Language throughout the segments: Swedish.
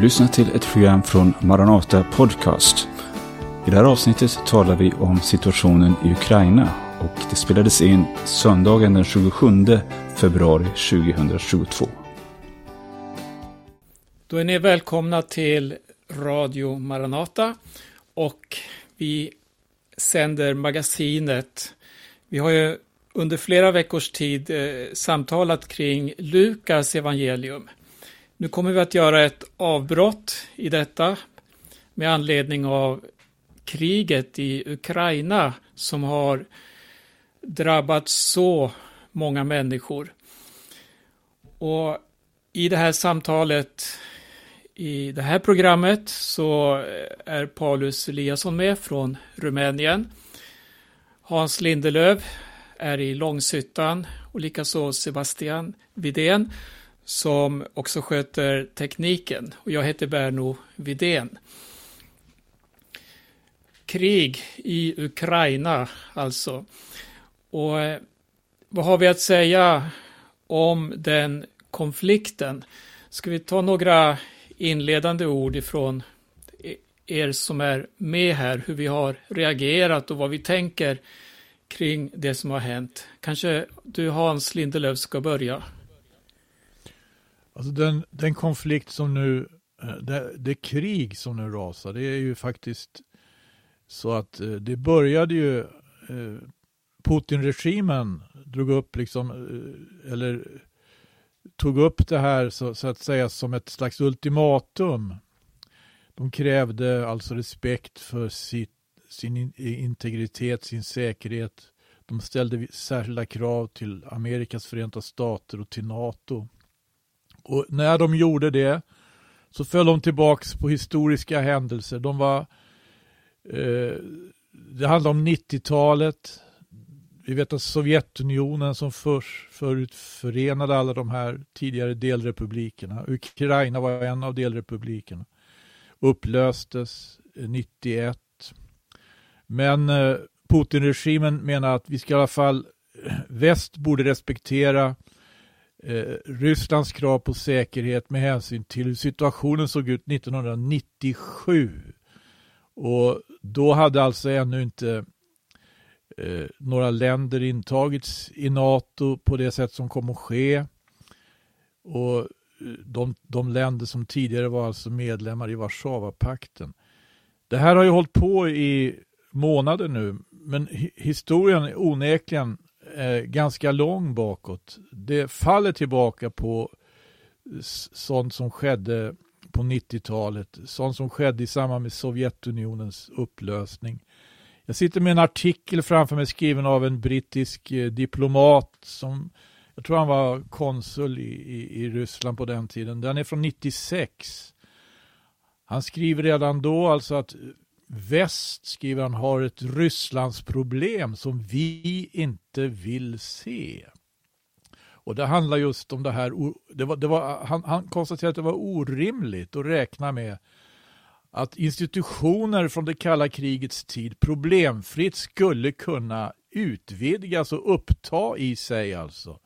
Du lyssnar till ett program från Maranata Podcast. I det här avsnittet talar vi om situationen i Ukraina och det spelades in söndagen den 27 februari 2022. Då är ni välkomna till Radio Maranata och vi sänder magasinet. Vi har ju under flera veckors tid eh, samtalat kring Lukas evangelium. Nu kommer vi att göra ett avbrott i detta med anledning av kriget i Ukraina som har drabbat så många människor. Och i det här samtalet, i det här programmet, så är Paulus Eliasson med från Rumänien. Hans Lindelöv är i Långshyttan och likaså Sebastian Vidén som också sköter tekniken. Och jag heter Berno Vidén. Krig i Ukraina alltså. Och eh, vad har vi att säga om den konflikten? Ska vi ta några inledande ord ifrån e-, er som är med här, hur vi har reagerat och vad vi tänker kring det som har hänt. Kanske du Hans Lindelöf ska börja? Alltså den, den konflikt som nu, eh, det, det krig som nu rasar, det är ju faktiskt så att eh, det började ju, eh, Putin-regimen drog upp liksom, eller tog upp det här så, så, att säga som ett slags ultimatum. De krävde alltså respekt för sitt, sin integritet, sin säkerhet. De ställde särskilda krav till Amerikas förenta stater och till NATO. Och när de gjorde det så föll de tillbaks på historiska händelser. De var, eh, det handlade om 90-talet. Vi vet att Sovjetunionen som först, förut förenade alla de här tidigare delrepublikerna. Ukraina var en av delrepublikerna. Upplöstes eh, 91. Men eh, Putin-regimen menar att vi ska i alla fall, eh, väst borde respektera eh, Rysslands krav på säkerhet med hänsyn till hur situationen såg ut 1997. Och då hade alltså ännu inte eh, några länder intagits i NATO på det sätt som kom att ske. Och eh, de, de länder som tidigare var alltså medlemmar i Warszawapakten. Det här har ju hållit på i månader nu, men historien är onekligen eh, ganska lång bakåt. Det faller tillbaka på sånt som skedde på 90-talet, sånt som skedde i samband med Sovjetunionens upplösning. Jag sitter med en artikel framför mig skriven av en brittisk eh, diplomat som jag tror han var konsul i, i, i Ryssland på den tiden. Den är från 96. Han skriver redan då alltså att väst, skriver han, har ett Rysslandsproblem som vi inte vill se. Och det handlar just om det här, det var, det var, han, han konstaterade att det var orimligt att räkna med att institutioner från det kalla krigets tid problemfritt skulle kunna utvidgas och uppta i sig alltså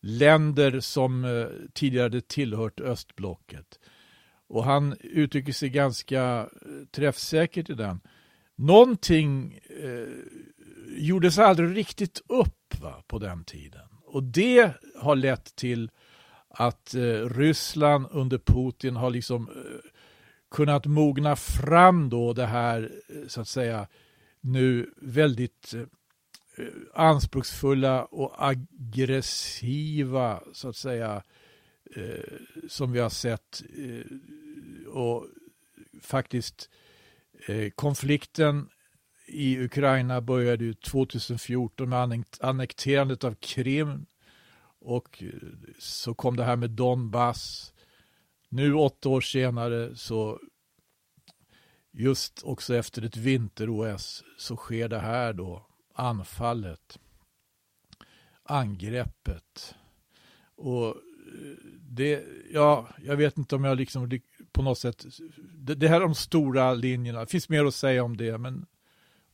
länder som eh, tidigare tillhört östblocket. Och han uttrycker sig ganska eh, träffsäkert i den. Någonting eh, gjordes aldrig riktigt upp va, på den tiden. Och det har lett till att eh, Ryssland under Putin har liksom eh, kunnat mogna fram då det här, eh, så att säga, nu väldigt eh, eh, anspråksfulla och aggressiva, så att säga, eh, som vi har sett. Eh, och faktiskt eh, konflikten i Ukraina började ju 2014 med annekterandet av Krim och eh, så kom det här med Donbass. Nu åtta år senare så just också efter ett vinter-OS så sker det här då, anfallet, angreppet. Och det, ja, jag vet inte om jag liksom på något sätt, det, det här är de stora linjerna, det finns mer att säga om det, men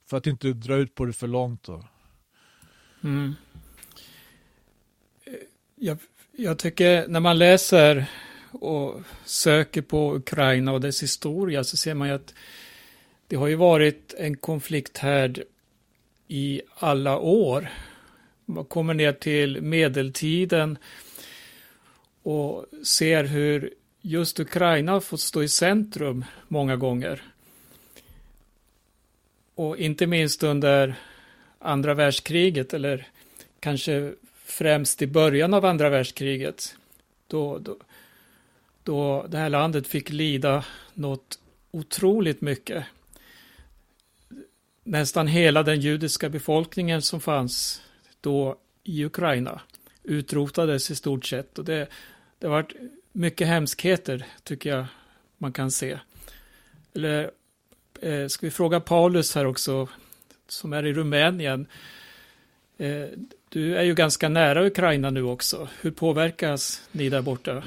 för att inte dra ut på det för långt då. Mm. Eh, jag, jag tycker när man läser och söker på Ukraina och dess historia så ser man ju att det har ju varit en konflikthärd i alla år. Man kommer ner till medeltiden och ser hur just Ukraina har fått stå i centrum många gånger. Och inte minst under andra världskriget eller kanske främst i början av andra världskriget. Då, då, då det här landet fick lida något otroligt mycket. Nästan hela den judiska befolkningen som fanns då i Ukraina utrotades i stort sett. Och det, det har varit mycket hemskheter tycker jag man kan se. Eller eh, ska vi fråga Paulus här också, som är i Rumänien. Eh, du är ju ganska nära Ukraina nu också. Hur påverkas ni där borta?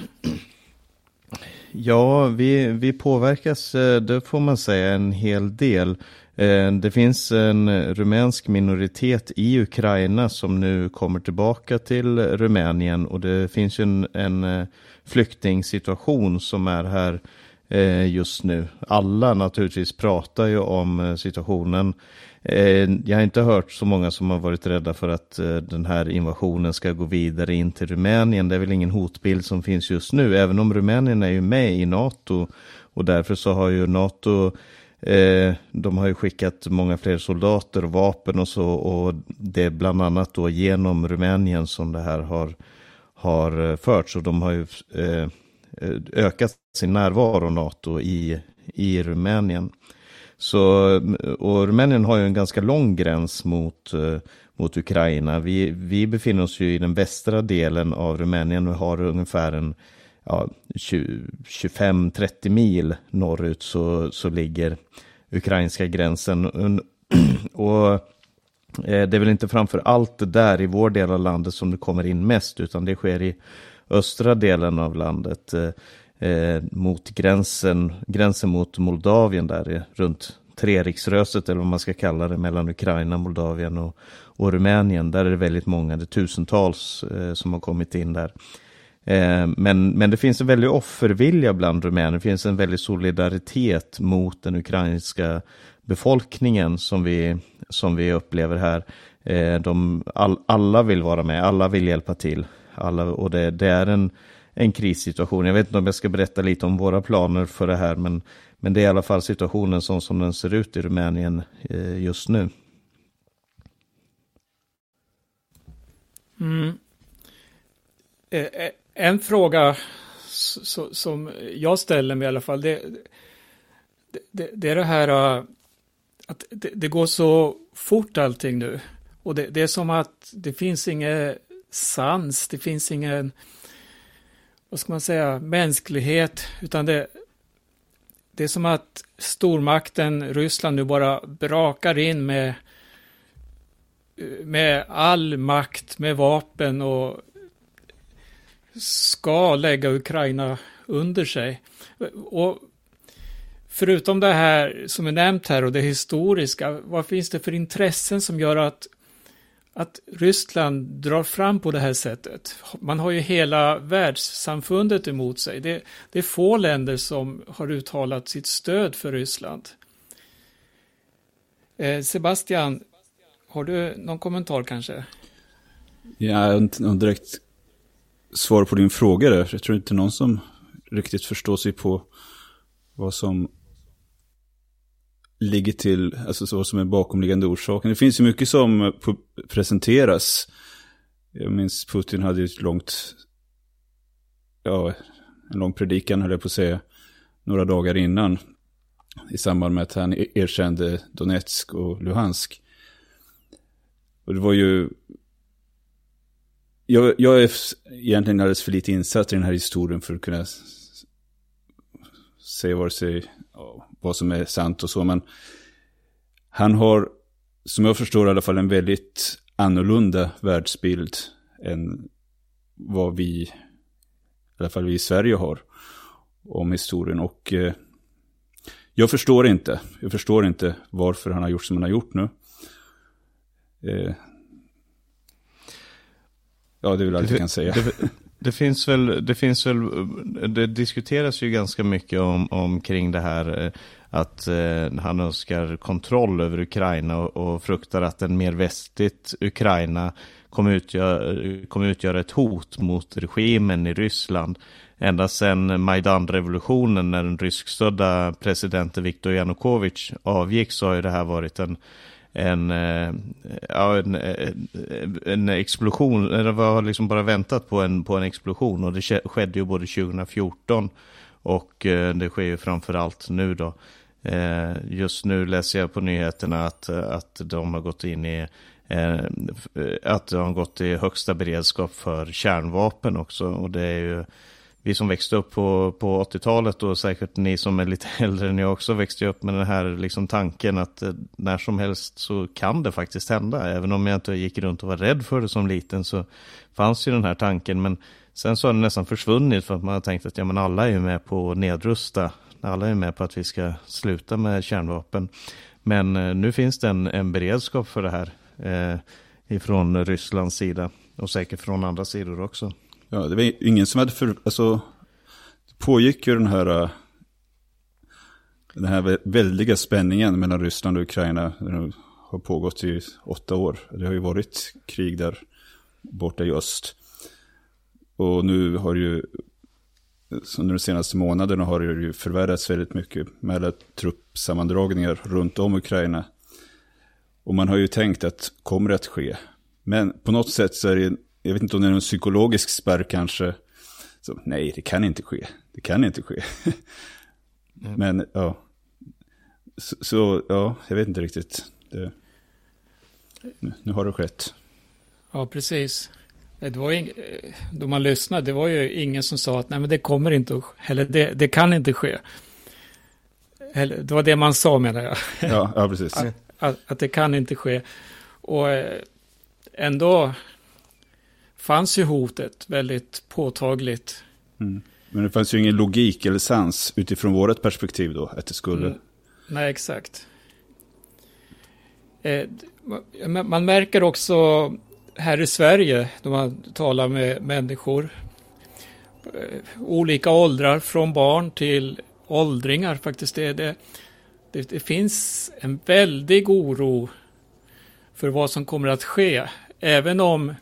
Ja, vi, vi påverkas, eh, det får man säga, en hel del. Eh, det finns en rumänsk minoritet i Ukraina som nu kommer tillbaka till Rumänien och det finns ju en, en eh, flyktingsituation som är här eh, just nu. Alla naturligtvis pratar ju om situationen jag har inte hört så många som har varit rädda för att den här invasionen ska gå vidare in till Rumänien. Det är väl ingen hotbild som finns just nu, även om Rumänien är ju med i NATO. Och därför så har ju NATO eh, de har ju skickat många fler soldater och vapen och så och det är bland annat då genom Rumänien som det här har, har eh, förts och de har ju eh, ökat sin närvaro NATO i, i Rumänien. Så, och Rumänien har ju en ganska lång gräns mot, eh, mot Ukraina. Vi, vi befinner oss ju i den västra delen av Rumänien och har ungefär en ja, 25-30 mil norrut så, så ligger ukrainska gränsen. Och eh, det är väl inte framför allt där i vår del av landet som det kommer in mest, utan det sker i östra delen av landet. Eh, eh, mot gränsen, gränsen mot Moldavien där runt Treriksröset eller vad man ska kalla det mellan Ukraina, Moldavien och, och Rumänien. Där är det väldigt många, det är tusentals eh, som har kommit in där. Eh, men, men det finns en väldig offervilja bland rumäner, det finns en väldig solidaritet mot den ukrainska befolkningen som vi, som vi upplever här. Eh, de, all, alla vill vara med, alla vill hjälpa till. Alla, och det, det är en, en krissituation. Jag vet inte om jag ska berätta lite om våra planer för det här, men, men det är i alla fall situationen som, som den ser ut i Rumänien eh, just nu. Mm. Eh en fråga som jag ställer mig i alla fall, det, det, det är det här äh, att det, det, går så fort allting nu. Och det, det är som att det finns ingen sans, det finns ingen vad ska man säga, mänsklighet, utan det, det är som att stormakten Ryssland nu bara brakar in med, med all makt, med vapen och ska lägga Ukraina under sig. Och förutom det här som är nämnt här och det historiska, vad finns det för intressen som gör att att Ryssland drar fram på det här sättet. Man har ju hela världssamfundet emot sig. Det, det, är få länder som har uttalat sitt stöd för Ryssland. Eh, Sebastian, har du någon kommentar kanske? Ja, jag har inte någon direkt svar på din fråga där. Jag tror inte någon som riktigt förstår sig på vad som ligger till, alltså vad som är bakomliggande orsaken. Det finns ju mycket som presenteras. Jag minns Putin hade ju ett långt, ja, en lång predikan höll jag på att säga, några dagar innan. I samband med att han erkände Donetsk och Luhansk. Och det var ju... Jag, jag är egentligen alldeles för lite insatt i den här historien för att kunna säga vare sig vad som är sant och så. Men han har, som jag förstår i alla fall, en väldigt annorlunda världsbild än vad vi, i alla fall vi i Sverige har, om historien. Och eh, jag förstår inte, jag förstår inte varför han har gjort som han har gjort nu. Eh, ja, det är väl allt jag kan säga. Det, Det finns väl, det finns väl, det diskuteras ju ganska mycket om, om kring det här att eh, han önskar kontroll över Ukraina och, och fruktar att en mer västligt Ukraina kommer utgöra, kommer utgöra ett hot mot regimen i Ryssland. Ända sedan Majdan-revolutionen när den ryskstödda presidenten Viktor Janukovic avgick så har ju det här varit en en, eh, ja, en, eh, en explosion, eller vi har liksom bara väntat på en, på en explosion och det skedde ju både 2014 och eh, det sker ju framförallt nu då. Just nu läser jag på nyheterna att, att de har gått in i att de har gått i högsta beredskap för kärnvapen också och det är ju vi som växte upp på, på 80-talet och säkert ni som är lite äldre än jag också växte upp med den här liksom tanken att eh, när som helst så kan det faktiskt hända. Även om jag inte gick runt och var rädd för det som liten så fanns ju den här tanken. Men sen så har den nästan försvunnit för att man har tänkt att ja, men alla är ju med på att nedrusta. Alla är med på att vi ska sluta med kärnvapen. Men eh, nu finns det en, en beredskap för det här eh, ifrån Rysslands sida och säkert från andra sidor också. Ja, det var ingen som hade för, alltså, det pågick ju den här, äh, den här väldiga spänningen mellan Ryssland och Ukraina. Den har pågått i åtta år. Det har ju varit krig där borta i öst. Och nu har ju, under de senaste månaderna har det ju förvärrats väldigt mycket med alla truppsammandragningar runt om Ukraina. Och man har ju tänkt att kommer det att ske? Men på något sätt så är det jag vet inte om det är någon psykologisk spärr kanske. Så, nej, det kan inte ske. Det kan inte ske. mm. Men ja. Så, så, ja, jag vet inte riktigt. Det, nu, nu, har det skett. Ja, precis. Det var ing, då man lyssnade, det var ju ingen som sa att nej, men det kommer inte att eller det, det kan inte ske. Eller, det var det man sa menar jag. Ja, ja precis. Att, att, att det kan inte ske. Och eh, ändå fanns ju hotet väldigt påtagligt. Mm. Men det fanns ju ingen logik eller sans utifrån vårt perspektiv då, att det skulle... Mm. Nej, exakt. Eh, man märker också här i Sverige, när man talar med människor, eh, olika åldrar, från barn till åldringar faktiskt. Det, det, det, det finns en väldig oro för vad som kommer att ske. Även om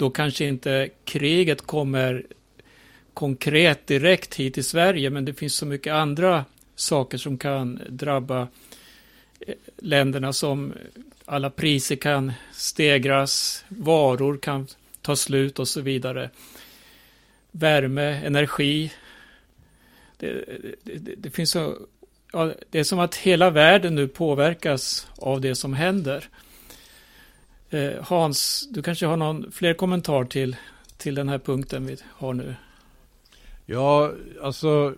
då kanske inte kriget kommer konkret direkt hit till Sverige, men det finns så mycket andra saker som kan drabba eh, länderna som alla priser kan stegras, varor kan ta slut och så vidare. Värme, energi. Det, det, det finns så, ja, det är som att hela världen nu påverkas av det som händer. Eh, Hans, du kanske har någon fler kommentar till, till den här punkten vi har nu? Ja, alltså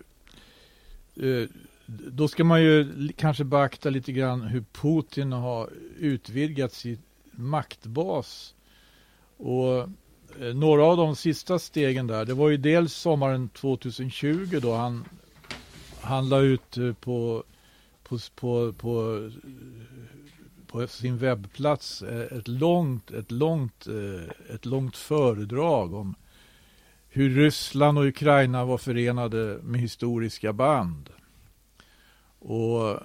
eh, då ska man ju kanske beakta lite grann hur Putin har utvidgat sin maktbas. Och eh, några av de sista stegen där, det var ju dels sommaren 2020 då han, han la ut på, på, på, på på sin webbplats eh, ett långt, ett långt, eh, ett långt föredrag om hur Ryssland och Ukraina var förenade med historiska band. Och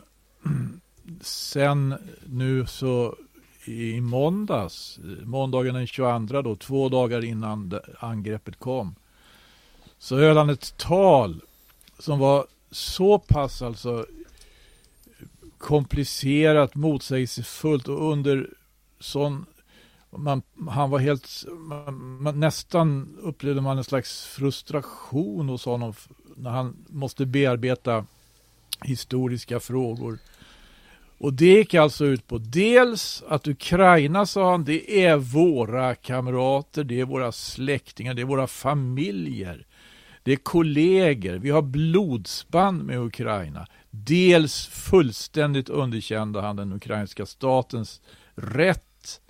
sen nu så i måndags, eh, måndagen den 22 då, två dagar innan angreppet kom, så höll han ett tal som var så pass alltså komplicerat, motsägelsefullt och under sån man, han var helt, man, man, nästan upplevde man en slags frustration hos honom när han måste bearbeta historiska frågor. Och det gick alltså ut på dels att Ukraina, sa han, det är våra kamrater, det är våra släktingar, det är våra familjer. Det är kollegor, vi har blodsband med Ukraina. Dels fullständigt underkände han den ukrainska statens rätt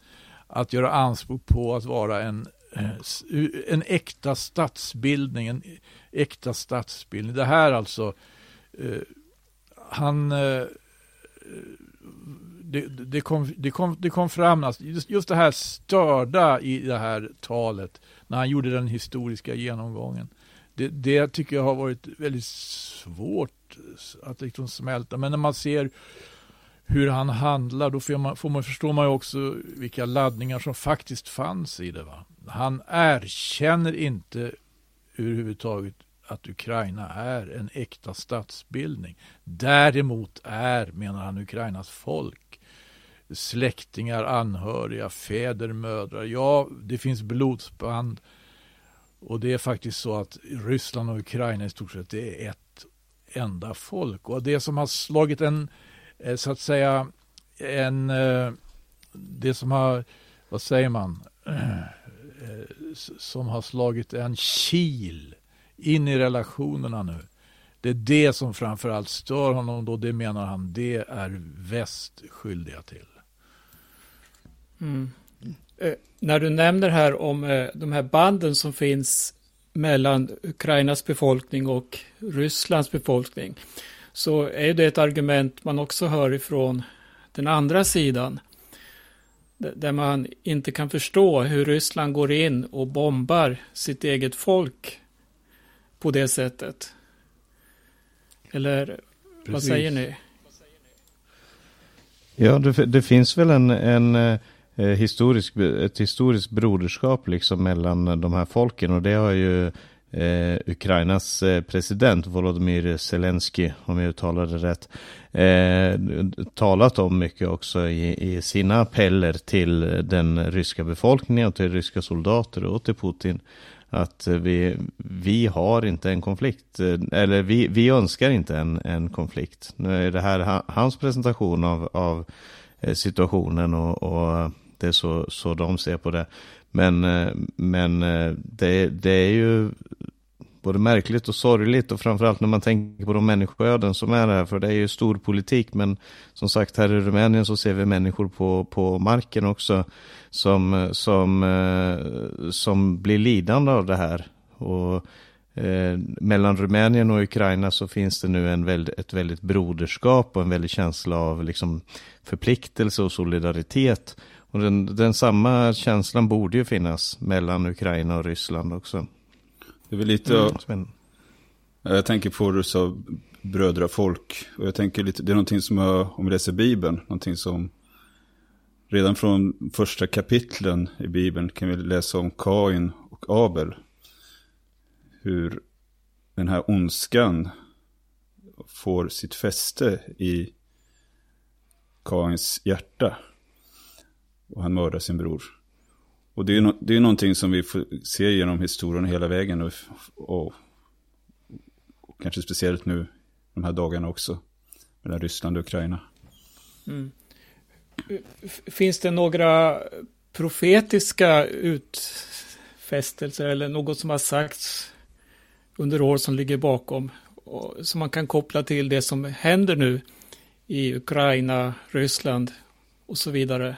att göra anspråk på att vara en, eh, en äkta statsbildning, en äkta statsbildning. Det här alltså, eh, han, eh, det, det, kom, det, kom, det kom fram, just, just det här störda i det här talet, när han gjorde den historiska genomgången. Det, det tycker jag har varit väldigt svårt att liksom smälta. Men när man ser hur han handlar, då får man, får man, förstår man ju också vilka laddningar som faktiskt fanns i det. Va? Han erkänner inte överhuvudtaget att Ukraina är en äkta statsbildning. Däremot är, menar han, Ukrainas folk släktingar, anhöriga, fäder, mödrar. Ja, det finns blodsband. Och det är faktiskt så att Ryssland och Ukraina i stort sett är ett enda folk. Och det som har slagit en, eh, så att säga, en, eh, det som har, vad säger man, eh, som har slagit en kil in i relationerna nu. Det är det som framförallt stör honom då, det menar han, det är väst skyldiga till. Mm. Eh, när du nämner här om eh, de här banden som finns mellan Ukrainas befolkning och Rysslands befolkning så är det ett argument man också hör ifrån den andra sidan. Där man inte kan förstå hur Ryssland går in och bombar sitt eget folk på det sättet. Eller Precis. vad säger ni? Ja, det, det finns väl en, en eh, historisk, ett historiskt broderskap liksom mellan de här folken och det har ju eh, Ukrainas eh, president Volodymyr Zelensky, om jag uttalar det rätt, eh, talat om mycket också i, i, sina appeller till den ryska befolkningen, till ryska soldater och till Putin att vi, vi har inte en konflikt, eh, eller vi, vi önskar inte en, en konflikt. Nu är det här hans presentation av, av eh, situationen och, och det är så, så de ser på det. Men, eh, men eh, det, det är ju både märkligt och sorgligt och framförallt när man tänker på de människoöden som är här, för det är ju stor politik, men som sagt här i Rumänien så ser vi människor på, på marken också som, som, eh, som blir lidande av det här. Och eh, mellan Rumänien och Ukraina så finns det nu en väld, ett väldigt broderskap och en väldig känsla av liksom förpliktelse och solidaritet. Och den, den samma känslan borde ju finnas mellan Ukraina och Ryssland också. Det är väl lite mm. av, jag tänker på det du sa, brödrafolk. Och jag tänker lite, det är någonting som jag, om vi läser Bibeln, någonting som redan från första kapitlen i Bibeln kan vi läsa om Kain och Abel. Hur den här ondskan får sitt fäste i Kains hjärta. Och han mördar sin bror. Och det är, no det är någonting som vi får se genom historien hela vägen. Och, och, och, kanske speciellt nu de här dagarna också. Mellan Ryssland och Ukraina. Mm. Finns det några profetiska utfästelser eller något som har sagts under år som ligger bakom? Som man kan koppla till det som händer nu i Ukraina, Ryssland och så vidare.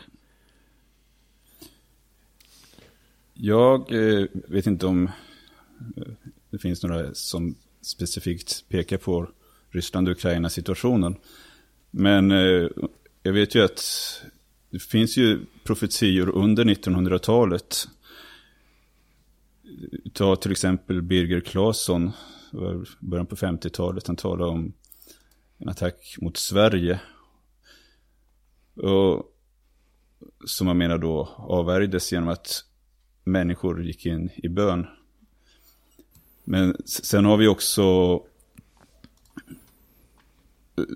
Jag eh, vet inte om eh, det finns några som specifikt pekar på Ryssland och Ukraina situationen. Men eh, jag vet ju att det finns ju profetior under 1900-talet. Ta till exempel Birger Claesson, början på 50-talet, han talade om en attack mot Sverige. Och som man menar då avvärjdes genom att människor gick in i bön. Men sen har vi också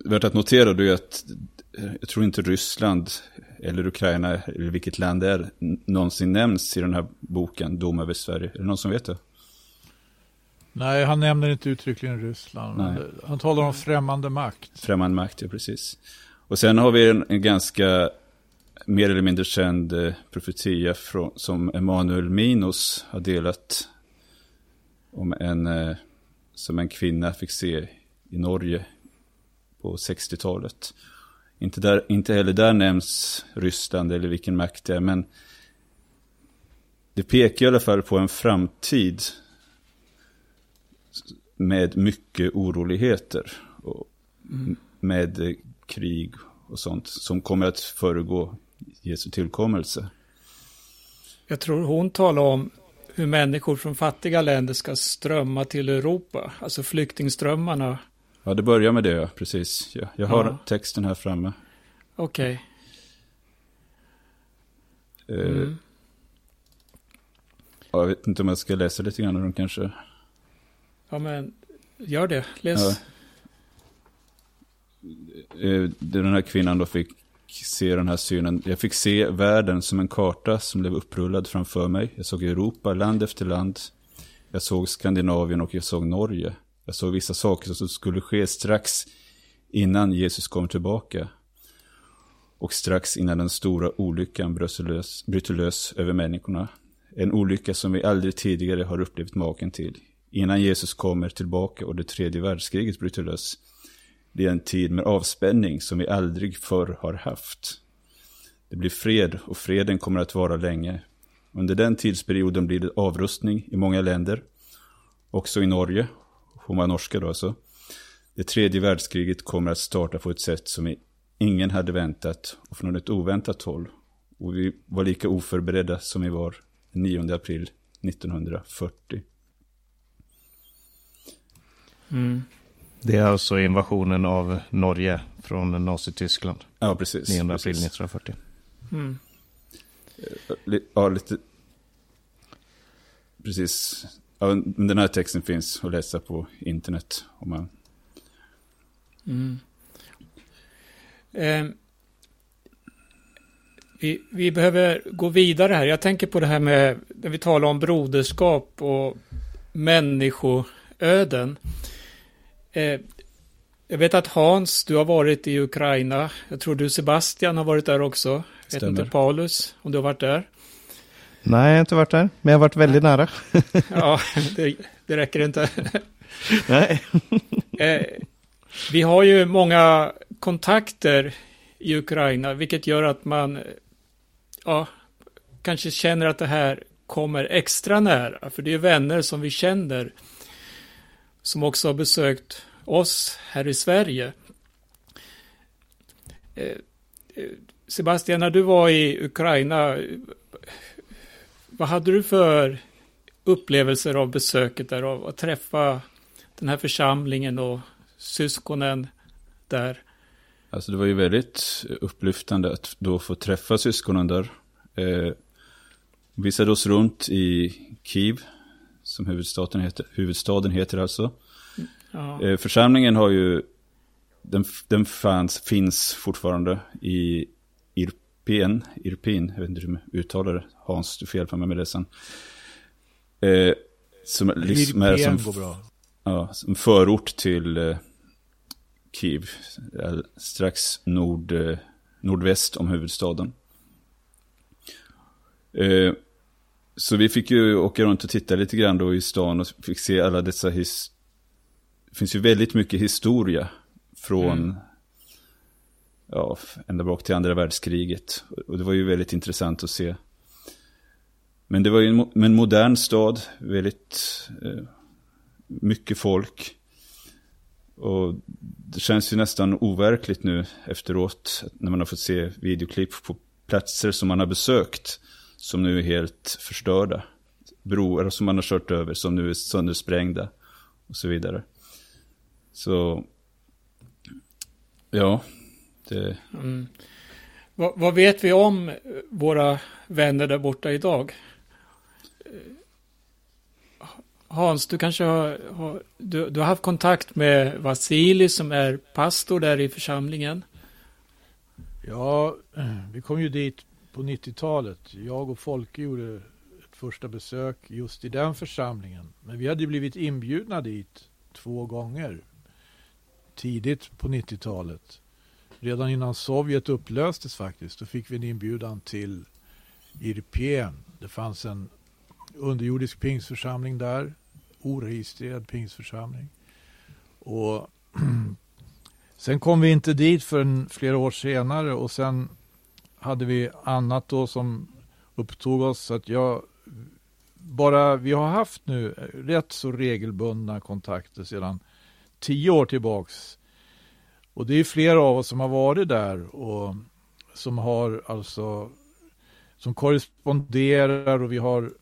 värt att notera då är att jag tror inte Ryssland eller Ukraina eller vilket land det är någonsin nämns i den här boken Dom över Sverige. Är det någon som vet det? Nej, han nämner inte uttryckligen Ryssland. Nej. Han talar om främmande makt. Främmande makt, ja precis. Och sen har vi en, en ganska mer eller mindre känd eh, profetia från, som Emanuel Minos har delat om en, eh, som en kvinna fick se i Norge på 60-talet. Inte, där, inte heller där nämns Ryssland eller vilken makt det är, men det pekar i alla fall på en framtid med mycket oroligheter. Och med krig och sånt som kommer att föregå Jesu tillkommelse. Jag tror hon talar om hur människor från fattiga länder ska strömma till Europa, alltså flyktingströmmarna. Ja, det börjar med det, precis. Jag, jag har Ja. texten här framme. Okej. Eh, Mm. ja, Jag vet inte om jag ska läsa lite grann den kanske. Ja, men gör det. Läs. Ja. Eh, Den här kvinnan då fick se den här synen. Jag fick se världen som en karta som blev upprullad framför mig. Jag såg Europa, land efter land. Jag såg Skandinavien och jag såg Norge. Jag såg vissa saker som skulle ske strax innan Jesus kom tillbaka. Och strax innan den stora olyckan bryter lös över människorna. En olycka som vi aldrig tidigare har upplevt maken till. Innan Jesus kommer tillbaka och det tredje världskriget bryter lös. Det är en tid med avspänning som vi aldrig förr har haft. Det blir fred och freden kommer att vara länge. Under den tidsperioden blir det avrustning i många länder. Också i Norge, hon var norska då alltså. Det tredje världskriget kommer att starta på ett sätt som ingen hade väntat och från ett oväntat håll. Och vi var lika oförberedda som vi var den 9 april 1940. Mm. Det är alltså invasionen av Norge från Nazityskland. Ja, precis. 9 april precis. 1940. Mm. Li- Ja, lite... Precis. Ja, den här texten finns att läsa på internet. Om man... Mm. Eh, vi, vi behöver gå vidare här. Jag tänker på det här med när vi talar om broderskap och människoöden. Eh, jag vet att Hans, du har varit i Ukraina. Jag tror du Sebastian har varit där också. Jag vet Stämmer. inte Paulus, om du har varit där. Nej, jag har inte varit där, men jag har varit väldigt nära. Ja, det, det räcker inte. Nej. Eh, vi har ju många kontakter i Ukraina, vilket gör att man ja, kanske känner att det här kommer extra nära. För det är vänner som vi känner som också har besökt oss här i Sverige. Eh, eh, Sebastian, när du var i Ukraina, vad hade du för upplevelser av besöket där, av att träffa den här församlingen och syskonen där. Alltså det var ju väldigt upplyftande att då få träffa syskonen där. Eh, visade oss runt i Kiev, som huvudstaden heter, huvudstaden heter alltså. Ja, Eh, församlingen har ju, den, den fanns, finns fortfarande i Irpen, Irpin, jag vet inte hur man uttalar det. Hans, du får hjälpa mig med det sen. Eh, som, liksom är som, ja, som förort till eh, Kiev, eh, strax nord, eh, nordväst om huvudstaden. Så vi fick ju åka runt och titta lite grann då i stan och fick se alla dessa his... Det finns ju väldigt mycket historia från Mm. ja, ända bak till andra världskriget. Och det var ju väldigt intressant att se. Men det var ju en modern stad, väldigt eh, mycket folk. Och det känns ju nästan overkligt nu efteråt när man har fått se videoklipp på platser som man har besökt som nu är helt förstörda. Broar som man har kört över som nu är söndersprängda och så vidare. Så, ja, det, mm. vad, vad vet vi om våra vänner där borta idag? Hans, du kanske har, har, du, du har haft kontakt med Vasili som är pastor där i församlingen. Ja, vi kom ju dit på 90-talet. Jag och Folke gjorde ett första besök just i den församlingen. Men vi hade ju blivit inbjudna dit två gånger. Tidigt på 90-talet. Redan innan Sovjet upplöstes faktiskt. Då fick vi en inbjudan till Irpen. Det fanns en underjordisk pingstförsamling där. Oregistrerad pingstförsamling. Och sen kom vi inte dit förrän flera år senare och sen hade vi annat då som upptog oss. Så att jag bara, vi har haft nu rätt så regelbundna kontakter sedan tio år tillbaks. Och det är flera av oss som har varit där och som har alltså som korresponderar och vi har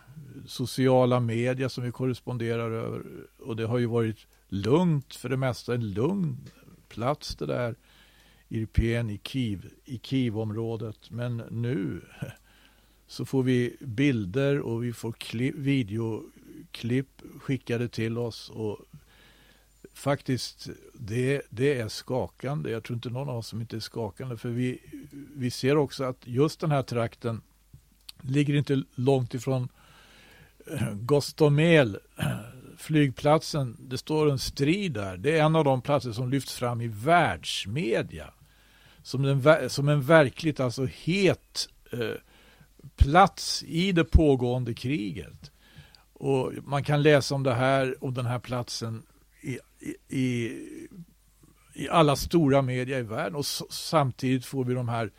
sociala medier som vi korresponderar över. Och det har ju varit lugnt för det mesta, en lugn plats det där. Irpen i Kiev, i Kievområdet. Men nu så får vi bilder och vi får klipp, videoklipp skickade till oss. Och faktiskt, det, det är skakande. Jag tror inte någon av oss som inte är skakande. För vi, vi ser också att just den här trakten ligger inte långt ifrån Gostomel, flygplatsen. Det står en strid där. Det är en av de platser som lyfts fram i världsmedia. Som en, som en verkligt alltså het eh, plats i det pågående kriget. Och man kan läsa om det här och den här platsen i, i, i alla stora media i världen och samtidigt får vi de här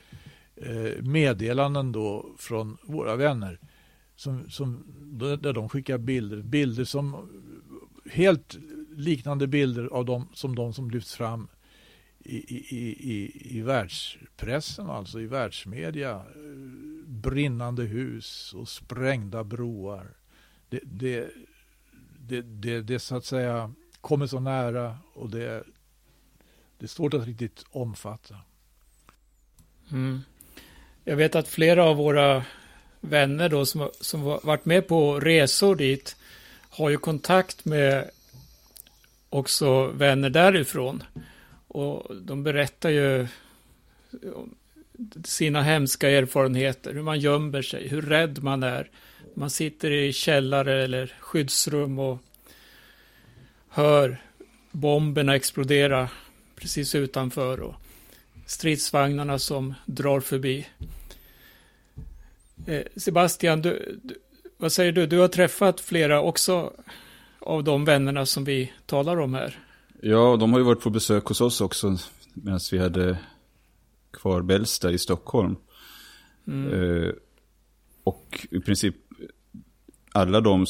eh, meddelanden då från våra vänner som, som, där de skickar bilder, bilder som helt liknande bilder av dem som de som lyfts fram i, i, i, i världspressen, alltså i världsmedia. Eh, brinnande hus och sprängda broar. Det, det, det, det, det så att säga kommer så nära och det, det är svårt att riktigt omfatta. Mm. Jag vet att flera av våra vänner då som, som varit med på resor dit har ju kontakt med också vänner därifrån. Och de berättar ju sina hemska erfarenheter, hur man gömmer sig, hur rädd man är. Man sitter i källare eller skyddsrum och hör bomberna explodera precis utanför och stridsvagnarna som drar förbi. Eh, Sebastian, du, du, vad säger du? Du har träffat flera också av de vännerna som vi talar om här. Ja, de har ju varit på besök hos oss också medan vi hade kvar Bällsta i Stockholm. Mm. Eh, och i princip alla de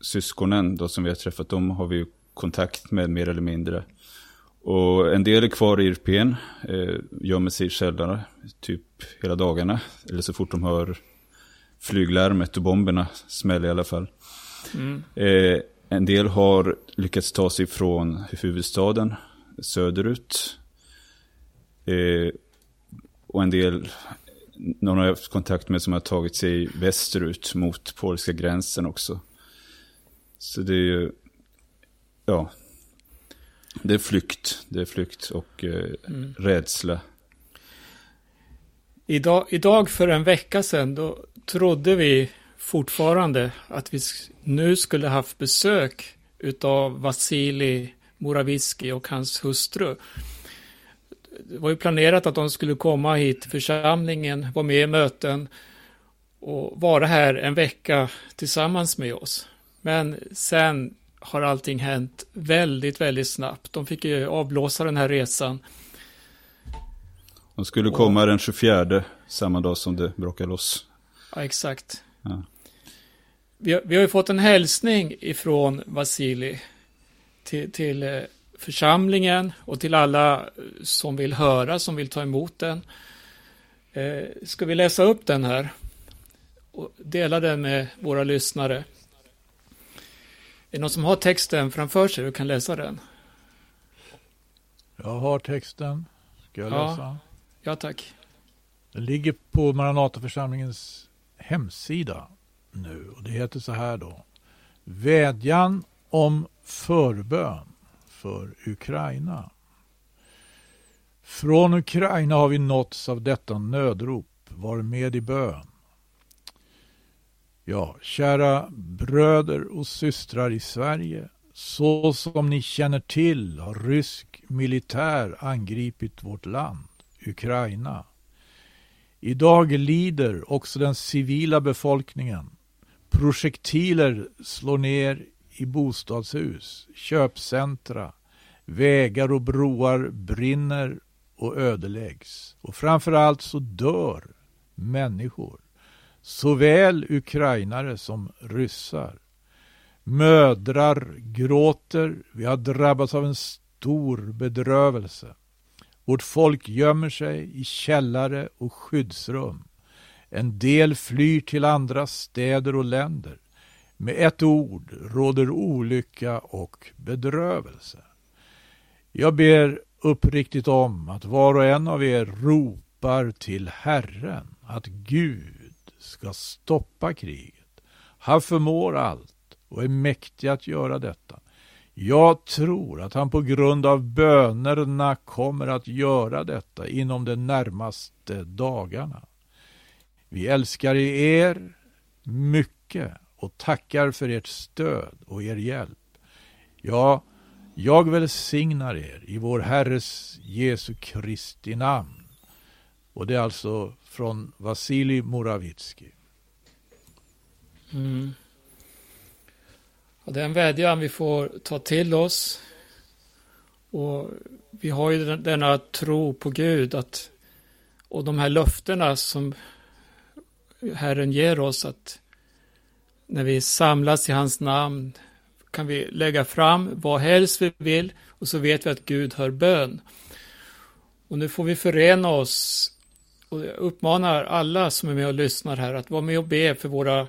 syskonen då som vi har träffat, de har vi kontakt med mer eller mindre. Och en del är kvar i Irpen, eh, gömmer sig i källare typ hela dagarna. Eller så fort de hör flyglarmet och bomberna smäller i alla fall. Mm. Eh, en del har lyckats ta sig från huvudstaden söderut. Eh, och en del, någon har jag haft kontakt med som har tagit sig västerut mot polska gränsen också. Så det är ju, ja, det är flykt. Det är flykt och eh, mm. rädsla. Idag, idag för en vecka sedan då trodde vi fortfarande att vi nu skulle haft besök utav Vasili Morawiecki och hans hustru. Det var ju planerat att de skulle komma hit till församlingen, vara med i möten och vara här en vecka tillsammans med oss. Men sen har allting hänt väldigt, väldigt snabbt. De fick ju avblåsa den här resan. De skulle komma och, den 24, samma dag som det brakade loss. Ja, exakt. Ja. Vi, har, vi har ju fått en hälsning ifrån Vasili till, till eh, församlingen och till alla som vill höra, som vill ta emot den. Eh, ska vi läsa upp den här och dela den med våra lyssnare? Är det någon som har texten framför sig och kan läsa den? Jag har texten. Ska jag ja. läsa? Ja, tack. Den ligger på Maranataförsamlingens hemsida nu och det heter så här då. Vädjan om förbön för Ukraina. Från Ukraina har vi nåtts av detta nödrop. Var med i bön. Ja, kära bröder och systrar i Sverige. Så som ni känner till har rysk militär angripit vårt land, Ukraina. Idag lider också den civila befolkningen. Projektiler slår ner i bostadshus, köpcentra, vägar och broar brinner och ödeläggs. Och framförallt så dör människor såväl ukrainare som ryssar. Mödrar gråter, vi har drabbats av en stor bedrövelse. Vårt folk gömmer sig i källare och skyddsrum. En del flyr till andra städer och länder. Med ett ord råder olycka och bedrövelse. Jag ber uppriktigt om att var och en av er ropar till Herren att Gud ska stoppa kriget. Han förmår allt och är mäktig att göra detta. Jag tror att han på grund av bönerna kommer att göra detta inom de närmaste dagarna. Vi älskar er mycket och tackar för ert stöd och er hjälp. Ja, jag välsignar er i vår Herres Jesu Kristi namn. Och det är alltså från Vasilij Moravitski. Mm. Ja, det är en vädjan vi får ta till oss. Och vi har ju denna tro på Gud att, och de här löftena som Herren ger oss att när vi samlas i hans namn kan vi lägga fram vad helst vi vill och så vet vi att Gud hör bön. Och nu får vi förena oss och jag uppmanar alla som är med och lyssnar här att vara med och be för våra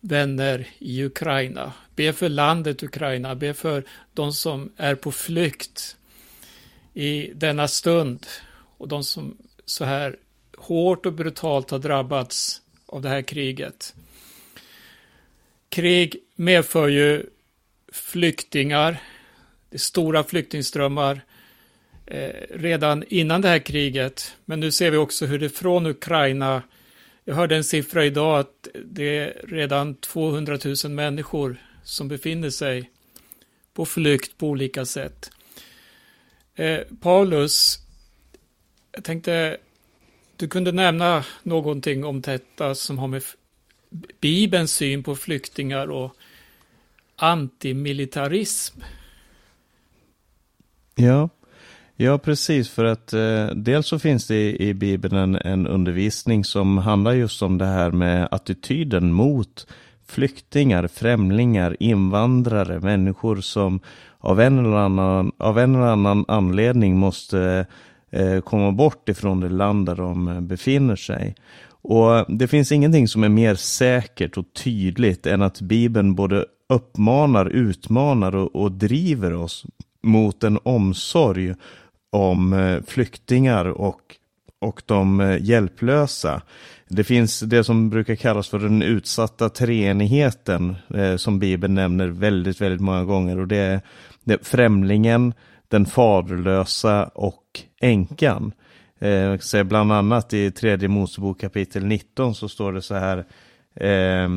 vänner i Ukraina. Be för landet Ukraina, be för de som är på flykt i denna stund och de som så här hårt och brutalt har drabbats av det här kriget. Krig medför ju flyktingar, det är stora flyktingströmmar eh, redan innan det här kriget. Men nu ser vi också hur det från Ukraina, jag hörde en siffra idag att det är redan 200 000 människor som befinner sig på flykt på olika sätt. Eh, Paulus, jag tänkte du kunde nämna någonting om detta som har med Bibelns syn på flyktingar och antimilitarism. Ja, ja precis för att eh, dels så finns det i, i Bibeln en, en, undervisning som handlar just om det här med attityden mot flyktingar, främlingar, invandrare, människor som av en eller annan, av en eller annan anledning måste eh, Eh, komma bort ifrån det land där de eh, befinner sig. Och Det finns ingenting som är mer säkert och tydligt än att Bibeln både uppmanar, utmanar och, och driver oss mot en omsorg om eh, flyktingar och, och de hjälplösa. Det finns det som brukar kallas för den utsatta treenigheten eh, som Bibeln nämner väldigt, väldigt många gånger och det är, det är främlingen, den faderlösa och änkan. Eh, bland annat i tredje Mosebok kapitel 19 så står det så här eh,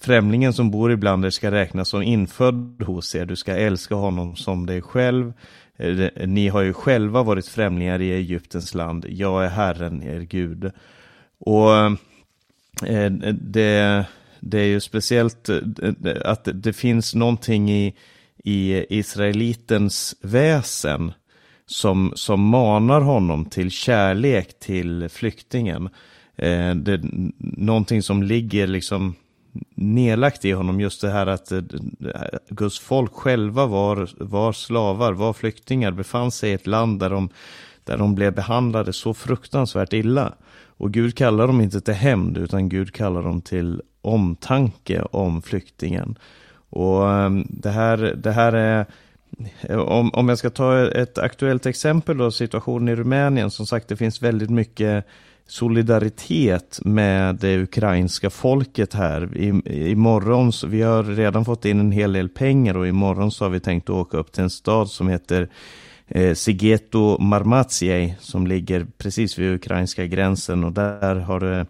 Främlingen som bor ibland er ska räknas som infödd hos er. Du ska älska honom som dig själv. Eh, ni har ju själva varit främlingar i Egyptens land. Jag är Herren, er Gud. Och eh, det, det är ju speciellt eh, att det finns någonting i, i israelitens väsen som, som manar honom till kärlek till flyktingen. Eh, det, någonting som ligger liksom nedlagt i honom, just det här att eh, Guds folk själva var, var slavar, var flyktingar, befann sig i ett land där de, där de blev behandlade så fruktansvärt illa. Och Gud kallar dem inte till hämnd, utan Gud kallar dem till omtanke om flyktingen. Och ehm, det här, det här är om, om jag ska ta ett aktuellt exempel då, situationen i Rumänien. Som sagt, det finns väldigt mycket solidaritet med det ukrainska folket här. I, imorgon, så, vi har redan fått in en hel del pengar och imorgon så har vi tänkt åka upp till en stad som heter eh, Sigeto Marmatsiej som ligger precis vid ukrainska gränsen och där har det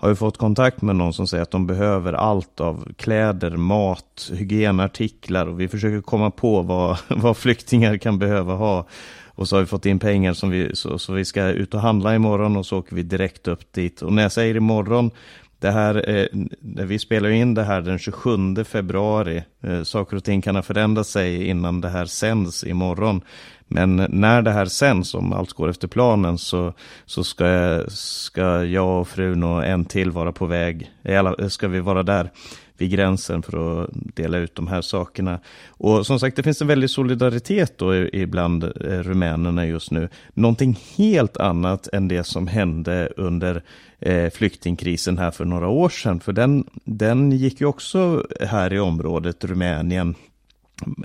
har ju fått kontakt med någon som säger att de behöver allt av kläder, mat, hygienartiklar och vi försöker komma på vad, vad flyktingar kan behöva ha. Och så har vi fått in pengar som vi, så, så vi ska ut och handla imorgon och så åker vi direkt upp dit. Och när jag säger imorgon, det här, eh, vi spelar in det här den 27 februari. Eh, saker och ting kan ha förändrat sig innan det här sänds imorgon. Men när det här sänds, om allt går efter planen, så, så ska, ska jag och frun och en till vara på väg. Ska vi vara där. vid gränsen för att dela ut de här sakerna. Och som sagt, det finns en väldig solidaritet då ibland eh, rumänerna just nu. Någonting helt annat än det som hände under eh, flyktingkrisen här för några år sedan. För den, den gick ju också här i området, Rumänien,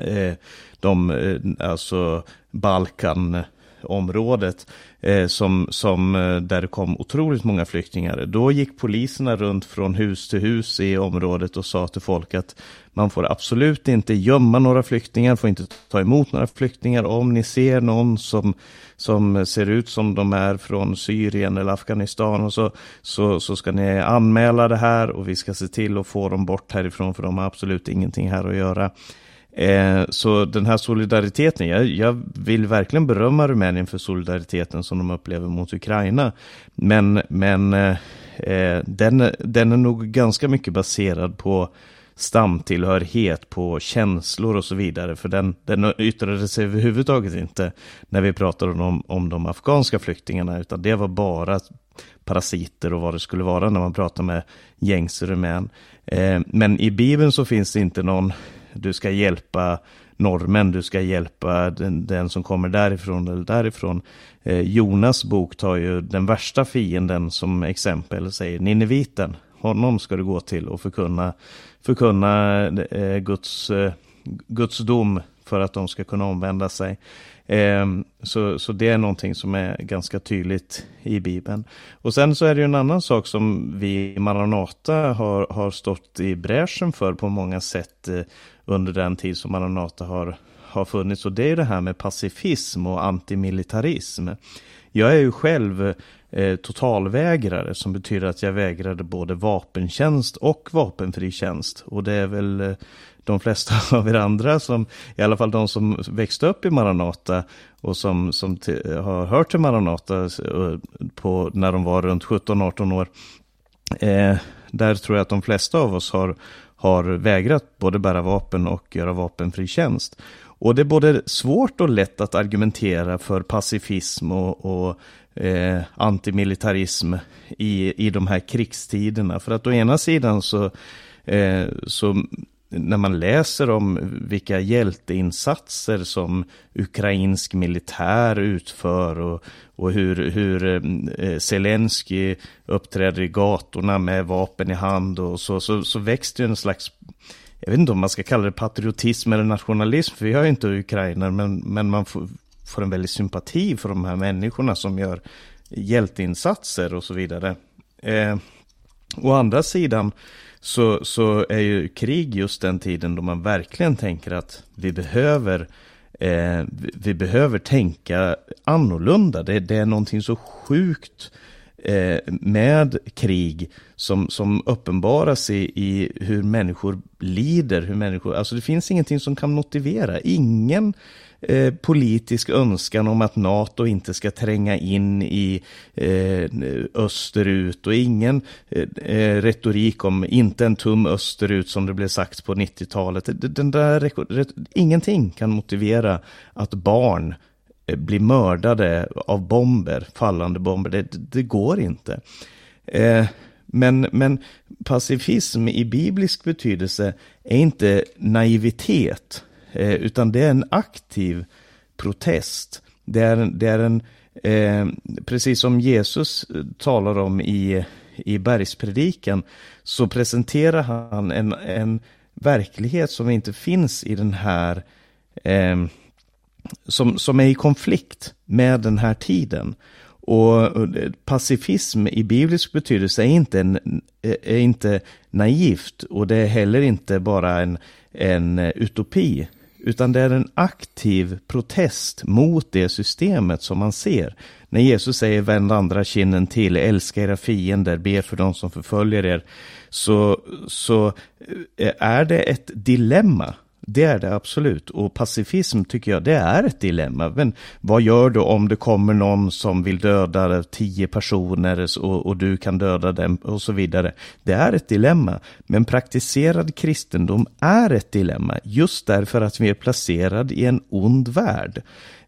Eh, de, eh, alltså Balkan området eh, som, som, där det kom otroligt många flyktingar. Då gick poliserna runt från hus till hus i området och sa till folk att man får absolut inte gömma några flyktingar, får inte ta emot några flyktingar. Om ni ser någon som, som ser ut som de är från Syrien eller Afghanistan och så, så, så ska ni anmäla det här och vi ska se till att få dem bort härifrån för de har absolut ingenting här att göra. Eh, så den här solidariteten, jag, jag, vill verkligen berömma Rumänien för solidariteten som de upplever mot Ukraina. Men, men eh, eh, den, den är nog ganska mycket baserad på stamtillhörighet, på känslor och så vidare. För den, den yttrade sig överhuvudtaget inte när vi pratade om, om de afghanska flyktingarna, utan det var bara parasiter och vad det skulle vara när man pratar med gängse rumän. Eh, men i Bibeln så finns det inte någon du ska hjälpa norrmän, du ska hjälpa den, den som kommer därifrån eller därifrån. Eh, Jonas bok tar ju den värsta fienden som exempel, säger Nineviten. Honom ska du gå till och förkunna, förkunna eh, Guds, eh, Guds dom för att de ska kunna omvända sig. Eh, så, så det är någonting som är ganska tydligt i Bibeln. Och sen så är det ju en annan sak som vi i Maranata har, har stått i bräschen för på många sätt eh, under den tid som Maranata har, har funnits. Och det är det här med pacifism och antimilitarism. Jag är ju själv eh, totalvägrare som betyder att jag vägrade både vapentjänst och vapenfri tjänst. Och det är väl eh, de flesta av er andra som, i alla fall de som växte upp i Maranata och som, som har hört till Maranata eh, på, när de var runt 17-18 år. Eh, där tror jag att de flesta av oss har, har vägrat både bära vapen och göra vapenfri tjänst. Och det är både svårt och lätt att argumentera för pacifism och, och eh, antimilitarism i, i de här krigstiderna. För att å ena sidan så, eh, så när man läser om vilka hjälteinsatser som ukrainsk militär utför och, och hur, hur eh, Zelensky uppträder i gatorna med vapen i hand och så, så, så väcks det en slags jag vet inte om man ska kalla det patriotism eller nationalism, för vi har ju inte ukrainer, men, men man får, får en väldig sympati för de här människorna som gör hjälteinsatser och så vidare. Eh, å andra sidan så, så är ju krig just den tiden då man verkligen tänker att vi behöver eh, vi behöver tänka annorlunda. Det, det är någonting så sjukt eh, med krig som, som uppenbaras i, i hur människor lider, hur människor, alltså det finns ingenting som kan motivera, ingen Eh, politisk önskan om att NATO inte ska tränga in i eh, österut och ingen eh, eh retorik om inte en tum österut som det blev sagt på 90-talet. Den där, ingenting kan motivera att barn eh, blir mördade av bomber, fallande bomber. Det, det går inte. Eh, men, men pacifism i biblisk betydelse är inte naivitet Eh, utan det är en aktiv protest. Det är, det är en, eh, precis som Jesus eh, talar om i, i bergspredikan, så presenterar han en, en verklighet som inte finns i den här, eh, som, som är i konflikt med den här tiden. Och pacifism i biblisk betydelse är inte, en, är inte naivt och det är heller inte bara en, en utopi utan det är en aktiv protest mot det systemet som man ser. När Jesus säger vänd andra kinden till, älska era fiender, be för de som förföljer er, så, så eh, är det ett dilemma det är det absolut. Och pacifism tycker jag, det är ett dilemma. Men vad gör du om det kommer någon som vill döda tio personer och, och, du kan döda dem och så vidare. Det är ett dilemma. Men praktiserad kristendom är ett dilemma just därför att vi är placerade i en ond värld.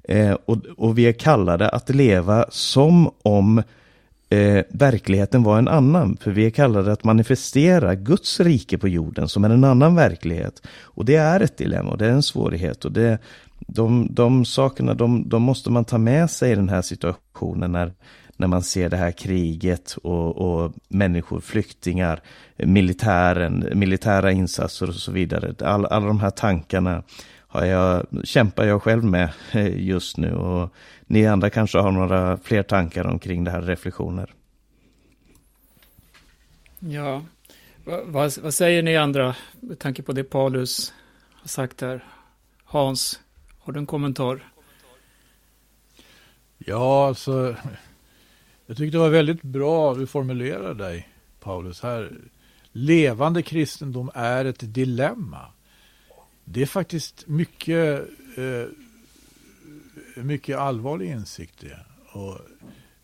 Eh, och, och vi är kallade att leva som om eh, verkligheten var en annan. För vi är kallade att manifestera Guds rike på jorden som är en annan verklighet. Och det är ett dilemma och det är en svårighet. Och det, de, de sakerna de, de måste man ta med sig i den här situationen när, när man ser det här kriget och, och människor, flyktingar, militären, militära insatser och så vidare. All, alla de här tankarna har jag, kämpar jag själv med just nu. Och ni andra kanske har några fler tankar omkring det här, reflektioner. Ja, vad, vad säger ni andra med tanke på det Paulus har sagt här? Hans, har du en kommentar? Ja, alltså. Jag tyckte det var väldigt bra du formulerade dig, Paulus. Här. Levande kristendom är ett dilemma. Det är faktiskt mycket, eh, mycket allvarlig insikt det. Och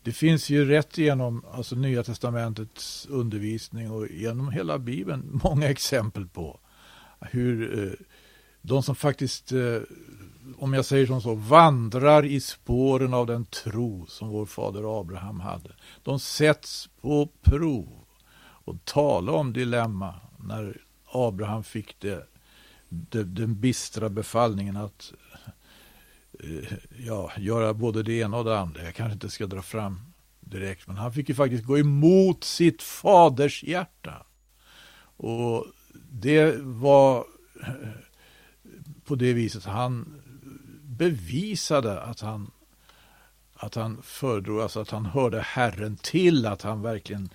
det finns ju rätt genom alltså Nya Testamentets undervisning och genom hela Bibeln många exempel på hur eh, de som faktiskt, eh, om jag säger som så, vandrar i spåren av den tro som vår fader Abraham hade. De sätts på prov. Och tala om dilemma när Abraham fick det den bistra befallningen att eh, ja, göra både det ena och det andra. Jag kanske inte ska dra fram direkt, men han fick ju faktiskt gå emot sitt faders hjärta. Och det var eh, på det viset han bevisade att han att han föredrog, alltså att han hörde Herren till, att han verkligen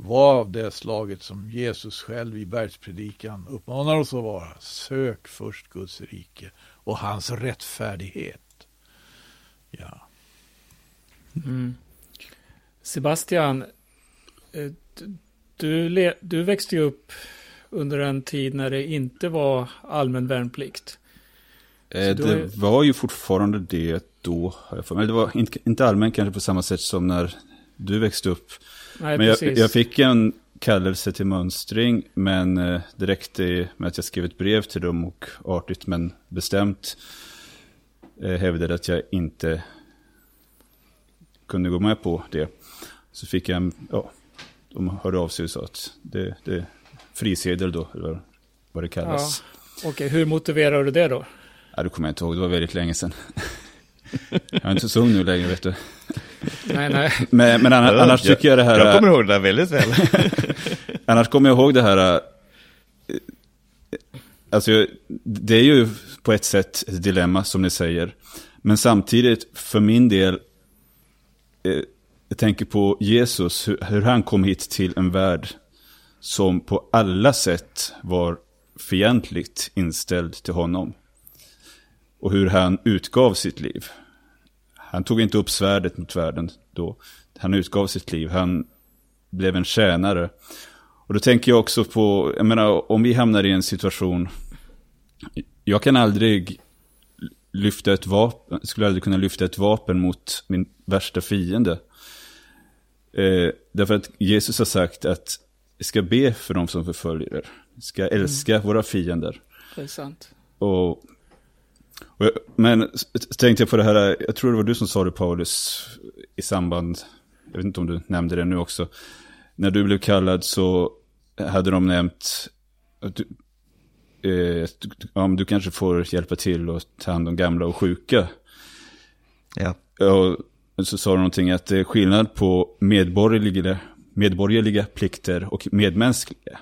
var av det slaget som Jesus själv i bergspredikan uppmanar oss att vara. Sök först Guds rike och hans rättfärdighet. Ja. Mm. Sebastian, eh, du, du växte ju upp under en tid när det inte var allmän värnplikt. Eh, det är... var ju fortfarande det då, men det var inte, inte allmän kanske på samma sätt som när du växte upp. Nej, men jag, jag, fick en kallelse till mönstring, men eh, det räckte med att jag skrev ett brev till dem och artigt men bestämt eh, hävdade att jag inte kunde gå med på det. Så fick jag, ja, de hörde av sig och sa att det, det frisedel då, eller vad det kallas. Ja. Okej, okay, hur motiverar du det då? Ja, det kommer jag inte ihåg, det var väldigt länge sedan. jag är inte så ung nu längre, vet du. Nej, nej. Men, men annars, annars tycker jag det här... Jag kommer ihåg det där väldigt väl. annars kommer jag ihåg det här... Eh, alltså, det är ju på ett sätt ett dilemma, som ni säger. Men samtidigt, för min del, eh, jag tänker på Jesus, hur, hur han kom hit till en värld som på alla sätt var fientligt inställd till honom. Och hur han utgav sitt liv. Han tog inte upp svärdet mot världen då. Han utgav sitt liv. Han blev en tjänare. Och då tänker jag också på, jag menar om vi hamnar i en situation. Jag kan aldrig lyfta ett vapen, skulle aldrig kunna lyfta ett vapen mot min värsta fiende. Eh, därför att Jesus har sagt att vi ska be för de som förföljer er. Vi ska älska mm. våra fiender. Det är sant. Och, och jag, men tänkte jag på det här, jag tror det var du som sa det Paulus, i samband, jag vet inte om du nämnde det nu också. När du blev kallad så hade de nämnt att du, eh, ja, du kanske får hjälpa till och ta hand om gamla och sjuka. Ja. Och så sa de någonting att det är skillnad på medborgerliga medborgerliga plikter och medmänskliga.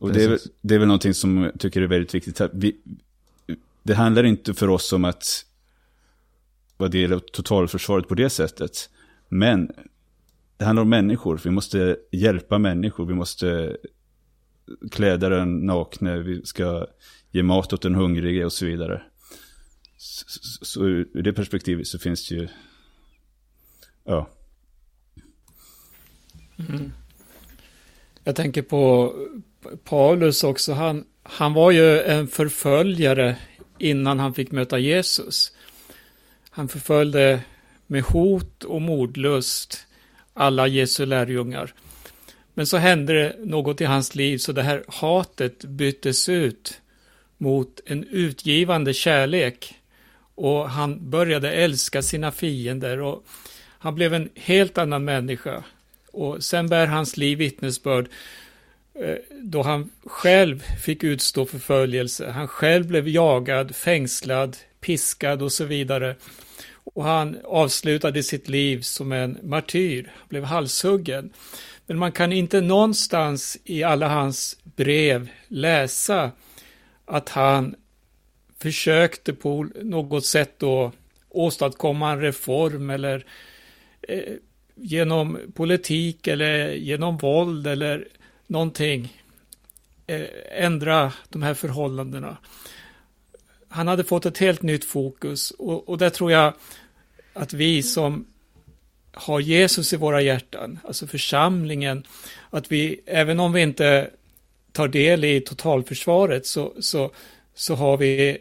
Och det är, det är väl någonting som jag tycker är väldigt viktigt. Vi, det handlar inte för oss om att vara del av totalförsvaret på det sättet. Men det handlar om människor. Vi måste hjälpa människor. Vi måste kläda den nakne. Vi ska ge mat åt den hungrige och så vidare. Så, så ur det perspektivet så finns det ju... Ja, Mm. Jag tänker på Paulus också. Han, han var ju en förföljare innan han fick möta Jesus. Han förföljde med hot och mordlust alla Jesu lärjungar. Men så hände det något i hans liv så det här hatet byttes ut mot en utgivande kärlek. Och han började älska sina fiender. Och Han blev en helt annan människa. Och sen bär hans liv vittnesbörd Eh, då han själv fick utstå förföljelse. Han själv blev jagad, fängslad, piskad och så vidare. Och han avslutade sitt liv som en martyr, han blev halshuggen. Men man kan inte någonstans i alla hans brev läsa att han försökte på något sätt då åstadkomma en reform eller eh, genom politik eller genom våld eller någonting eh, ändra de här förhållandena. Han hade fått ett helt nytt fokus och, och där tror jag att vi som har Jesus i våra hjärtan, alltså församlingen, att vi, även om vi inte tar del i totalförsvaret, så, så, så har vi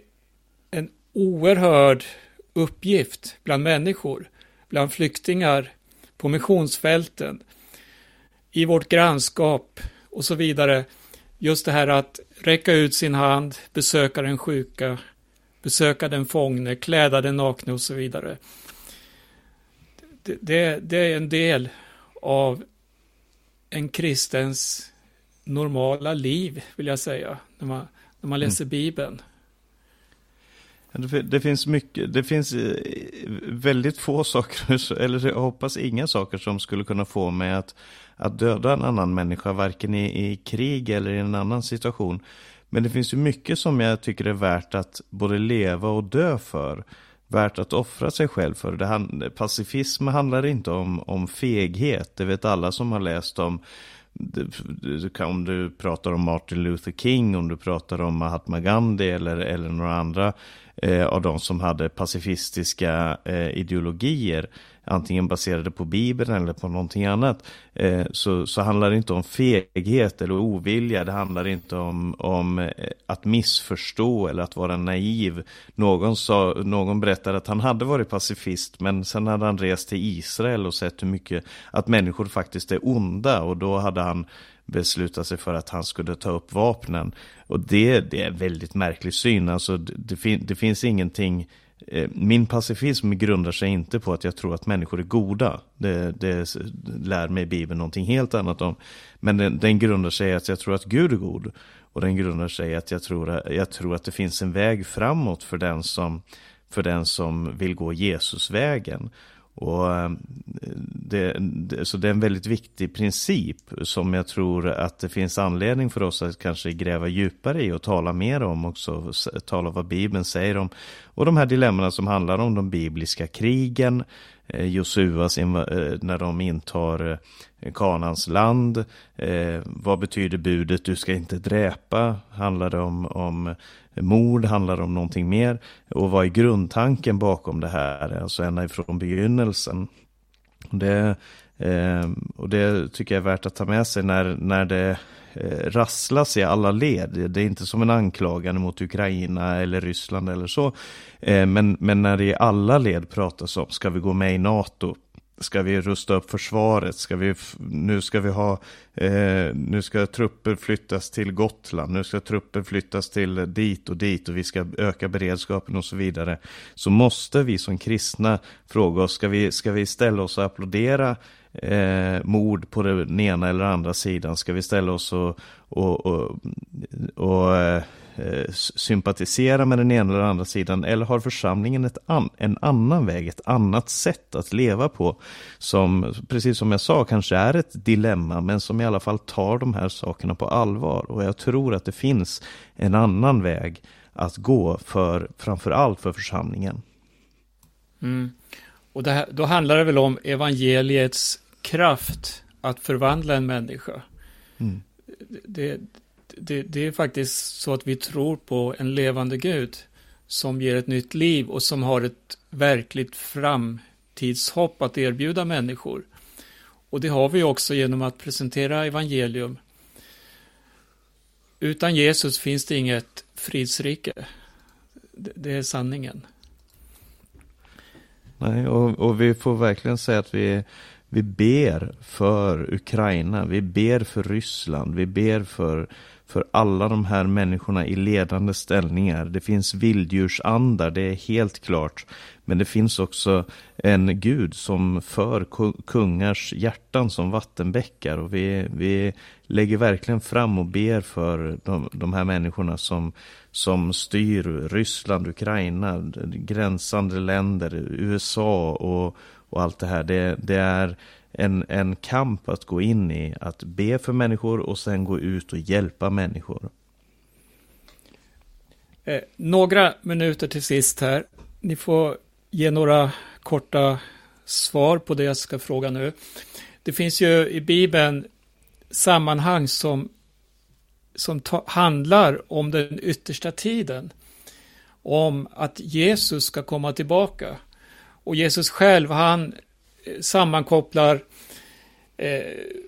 en oerhörd uppgift bland människor, bland flyktingar, på missionsfälten, i vårt grannskap och så vidare. Just det här att räcka ut sin hand, besöka den sjuka, besöka den fångne, kläda den nakne och så vidare det, det, är en del av en kristens normala liv, vill jag säga, när man, när man läser mm. Bibeln. Det, det, finns mycket, det finns eh, väldigt få saker, eller jag hoppas inga saker som skulle kunna få mig att, att döda en annan människa, varken i, i krig eller i en annan situation. Men det finns ju mycket som jag tycker är värt att både leva och dö för värt att offra sig själv för. Det hand, pacifism handlar inte om, om feghet. Det vet alla som har läst om om du pratar om Martin Luther King, om du pratar om Mahatma Gandhi eller, eller några andra eh, av de som hade pacifistiska eh, ideologier antingen baserade på Bibeln eller på någonting annat, eh, så, så handlar det inte om feghet eller ovilja. Det handlar inte om, om eh, att missförstå eller att vara naiv. Någon, sa, någon berättade att han hade varit pacifist, men sen hade han rest till Israel och sett hur mycket, att människor faktiskt är onda och då hade han besluta sig för att han skulle ta upp vapnen. Och det, det är väldigt märklig syn. Alltså, det, fin, det finns ingenting Eh, min pacifism grundar sig inte på att jag tror att människor är goda. Det, det lär mig Bibeln någonting helt annat om. Men den, den grundar sig i att jag tror att Gud är god. Och den grundar sig i att jag tror, jag tror att det finns en väg framåt för den som, för den som vill gå Jesusvägen. Och eh, det, det, så det är en väldigt viktig princip som jag tror att det finns anledning för oss att kanske gräva djupare i och tala mer om också. Tala vad Bibeln säger om. Och de här dilemman som handlar om de bibliska krigen. Eh, Josuas eh, när de intar Kanans land. vad betyder budet du ska inte dräpa? Handlar det om, om mord, handlar det om någonting mer? Och vad är grundtanken bakom det här? Alltså ända ifrån begynnelsen. Det, eh, och det tycker jag är värt att ta med sig när, när det eh, rasslas i alla led. Det är inte som en anklagande mot Ukraina eller Ryssland eller så. Eh, men, men när det i alla led pratas om, ska vi gå med i NATO? Ska vi rusta upp försvaret? Ska vi, nu ska vi ha, eh, nu ska trupper flyttas till Gotland, nu ska trupper flyttas till dit och dit och vi ska öka beredskapen och så vidare. Så måste vi som kristna fråga oss, ska vi, ska vi ställa oss och applådera eh, mord på den ena eller andra sidan? Ska vi ställa oss och, och, och, och eh, sympatisera med den ena eller andra sidan eller har församlingen ett an, en annan väg, ett annat sätt att leva på som, precis som jag sa, kanske är ett dilemma men som i alla fall tar de här sakerna på allvar och jag tror att det finns en annan väg att gå för framför allt för församlingen. Mm. Och här, då handlar det väl om evangeliets kraft att förvandla en människa. Mm. Det, det, det, är faktiskt så att vi tror på en levande Gud som ger ett nytt liv och som har ett verkligt framtidshopp att erbjuda människor. Och det har vi också genom att presentera evangelium. Utan Jesus finns det inget fridsrike. Det är sanningen. Nej, och, och vi får verkligen säga att vi vi ber för Ukraina, vi ber för Ryssland, vi ber för, för alla de här människorna i ledande ställningar. Det finns vilddjursandar, det är helt klart. Men det finns också en gud som för kungars hjärtan som vattenbäckar. Och vi, vi lägger verkligen fram och ber för de, de här människorna som, som styr Ryssland, Ukraina, gränsande länder, USA och, och allt det här. Det, det är en, en kamp att gå in i, att be för människor och sen gå ut och hjälpa människor. Eh, några minuter till sist här. Ni får ge några korta svar på det jag ska fråga nu. Det finns ju i Bibeln sammanhang som, som ta, handlar om den yttersta tiden. Om att Jesus ska komma tillbaka. Och Jesus själv, han eh, sammankopplar eh,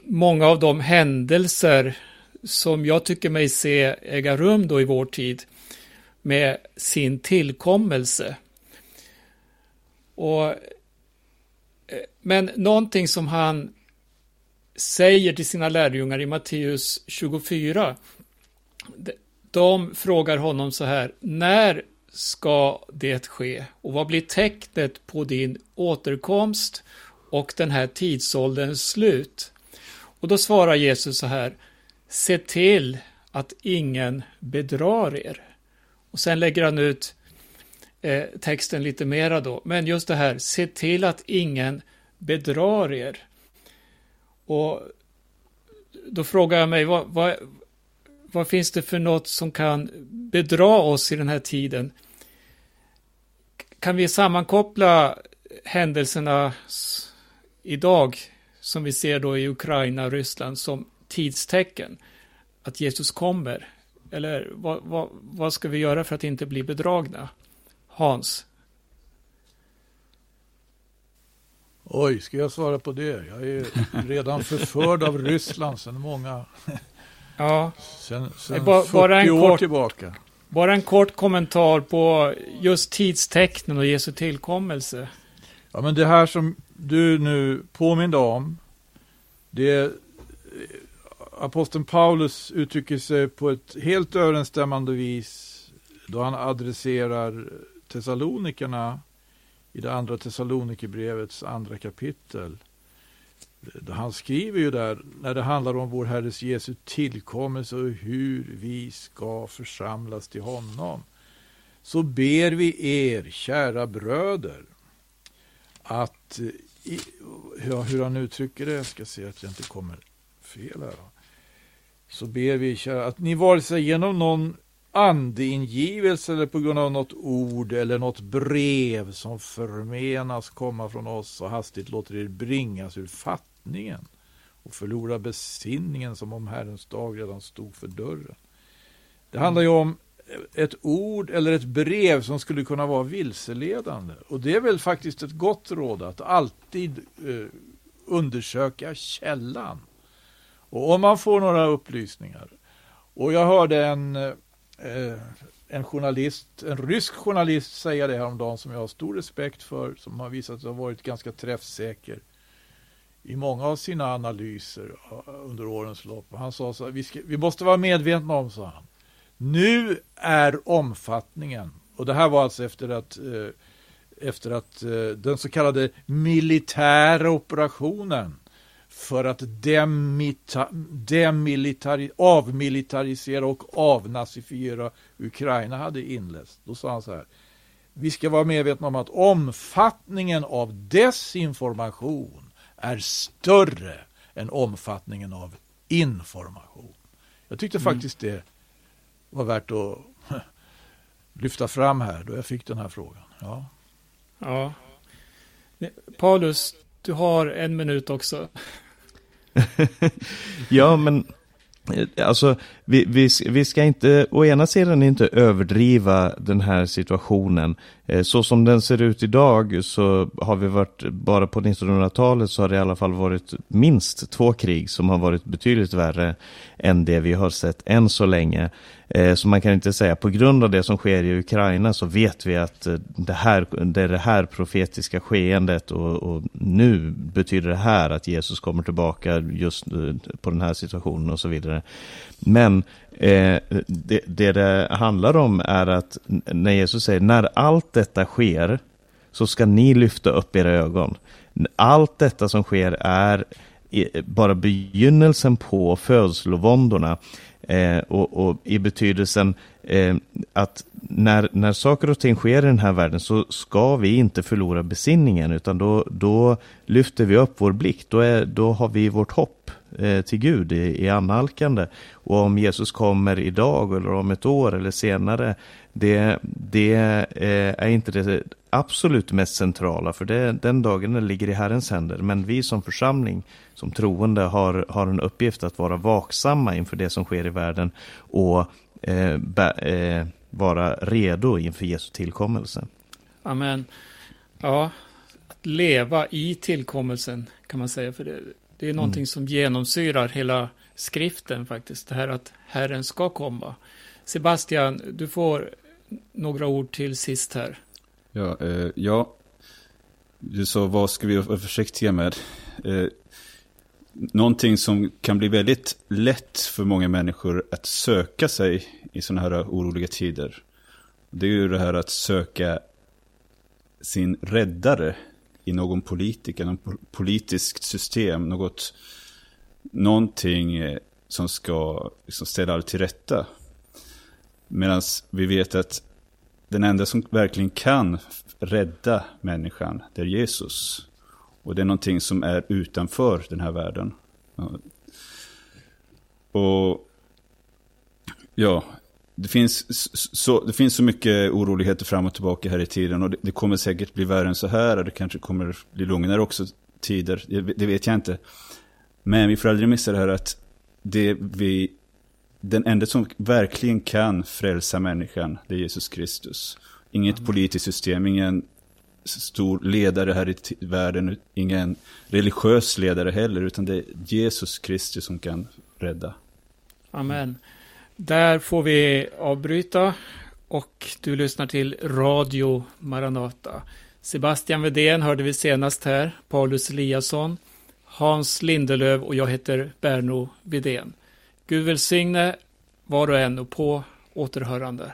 många av de händelser som jag tycker mig se äga rum då i vår tid med sin tillkommelse. Och, eh, men någonting som han säger till sina lärjungar i Matteus 24, de frågar honom så här, när ska det ske? Och vad blir tecknet på din återkomst och den här tidsålderns slut? Och då svarar Jesus så här, se till att ingen bedrar er. Och sen lägger han ut eh, texten lite mera då. Men just det här, se till att ingen bedrar er. Och då frågar jag mig, vad, vad, vad finns det för något som kan bedra oss i den här tiden? Kan vi sammankoppla händelserna idag, som vi ser då i Ukraina och Ryssland, som tidstecken? Att Jesus kommer? Eller vad, vad, vad ska vi göra för att inte bli bedragna? Hans? Oj, ska jag svara på det? Jag är redan förförd av Ryssland sedan många... Ja. Sen, sen bara, 40 bara år kort, tillbaka. Bara en kort kommentar på just tidstecknen och Jesu tillkommelse. Ja, men det här som du nu påminde om, det eh, aposteln Paulus uttrycker sig på ett helt överensstämmande vis då han adresserar Thessalonikerna i det andra Thessalonikerbrevets andra kapitel. Han skriver ju där, när det handlar om vår Herres Jesu tillkommelse och hur vi ska församlas till honom. Så ber vi er, kära bröder, att, ja, hur han uttrycker det, jag ska se att jag inte kommer fel här. Så ber vi, kära, att ni vare sig genom någon andeingivelse eller på grund av något ord eller något brev som förmenas komma från oss och hastigt låter er bringas ur fatt njutningen och förlora besinningen som om Herrens dag redan stod för dörren. Det handlar ju om ett ord eller ett brev som skulle kunna vara vilseledande. Och det är väl faktiskt ett gott råd att alltid eh, undersöka källan. Och om man får några upplysningar. Och jag hörde en eh, eh, en journalist, en rysk journalist säga det häromdagen som jag har stor respekt för, som har visat sig ha varit ganska träffsäker i många av sina analyser under årens lopp. Han sa så här, vi, ska, vi måste vara medvetna om, sa han, nu är omfattningen, och det här var alltså efter att eh, efter att eh, den så kallade militära operationen för att demita, demilitari, avmilitarisera och avnazifiera Ukraina hade inletts. Då sa han så här. Vi ska vara medvetna om att omfattningen av desinformation är större än omfattningen av information. Jag tyckte mm. faktiskt det var värt att lyfta fram här då jag fick den här frågan. Ja. ja. Paulus, du har en minut också. ja, men Alltså, vi, vi, vi ska inte, å ena sidan inte överdriva den här situationen. Eh, så som den ser ut idag så har vi varit, bara på 1900-talet så har det i alla fall varit minst två krig som har varit betydligt värre än det vi har sett än så länge. Eh, så man kan inte säga, på grund av det som sker i Ukraina så vet vi att eh, det, här, det är det här profetiska skeendet och, och nu betyder det här att Jesus kommer tillbaka just på den här situationen och så vidare. Men Eh, det, det det handlar om är att när Jesus säger när allt detta sker så ska ni lyfta upp era ögon. Allt detta som sker är bara begynnelsen på födslovåndorna. Eh, och, och, i betydelsen eh, att när, när saker och ting sker i den här världen så ska vi inte förlora besinningen utan då, då lyfter vi upp vår blick. Då, är, då har vi vårt hopp Eh, till Gud i, i annalkande. Och om Jesus kommer idag eller om ett år eller senare, det, det eh, är inte det absolut mest centrala, för det, den dagen ligger i Herrens händer. Men vi som församling, som troende, har, har en uppgift att vara vaksamma inför det som sker i världen och eh, eh, vara redo inför Jesu tillkommelse. Amen. Ja, att leva i tillkommelsen kan man säga, för det, det är någonting mm. som genomsyrar hela skriften faktiskt, det här att Herren ska komma. Sebastian, du får några ord till sist här. Ja, eh, ja. du sa vad ska vi vara försiktiga med? Eh, någonting som kan bli väldigt lätt för många människor att söka sig i sådana här oroliga tider. Det är ju det här att söka sin räddare i någon politiker, något politiskt system, något, någonting eh, som ska liksom ställa allt till rätta. Medan vi vet att den enda som verkligen kan rädda människan, det är Jesus. Och det är någonting som är utanför den här världen. Och ja, det finns, så, det finns så mycket oroligheter fram och tillbaka här i tiden och det, det kommer säkert bli värre än så här och det kanske kommer bli lugnare också tider, det, det, vet jag inte. Men vi får aldrig missa det här att det vi, den enda som verkligen kan frälsa människan, det är Jesus Kristus. Inget politiskt system, ingen stor ledare här i världen, ingen religiös ledare heller, utan det är Jesus Kristus som kan rädda. Amen. Där får vi avbryta och du lyssnar till Radio Maranata. Sebastian Vedén hörde vi senast här, Paulus Eliasson, Hans Lindelöv och jag heter Berno Vedén. Gud välsigne var och en och på återhörande.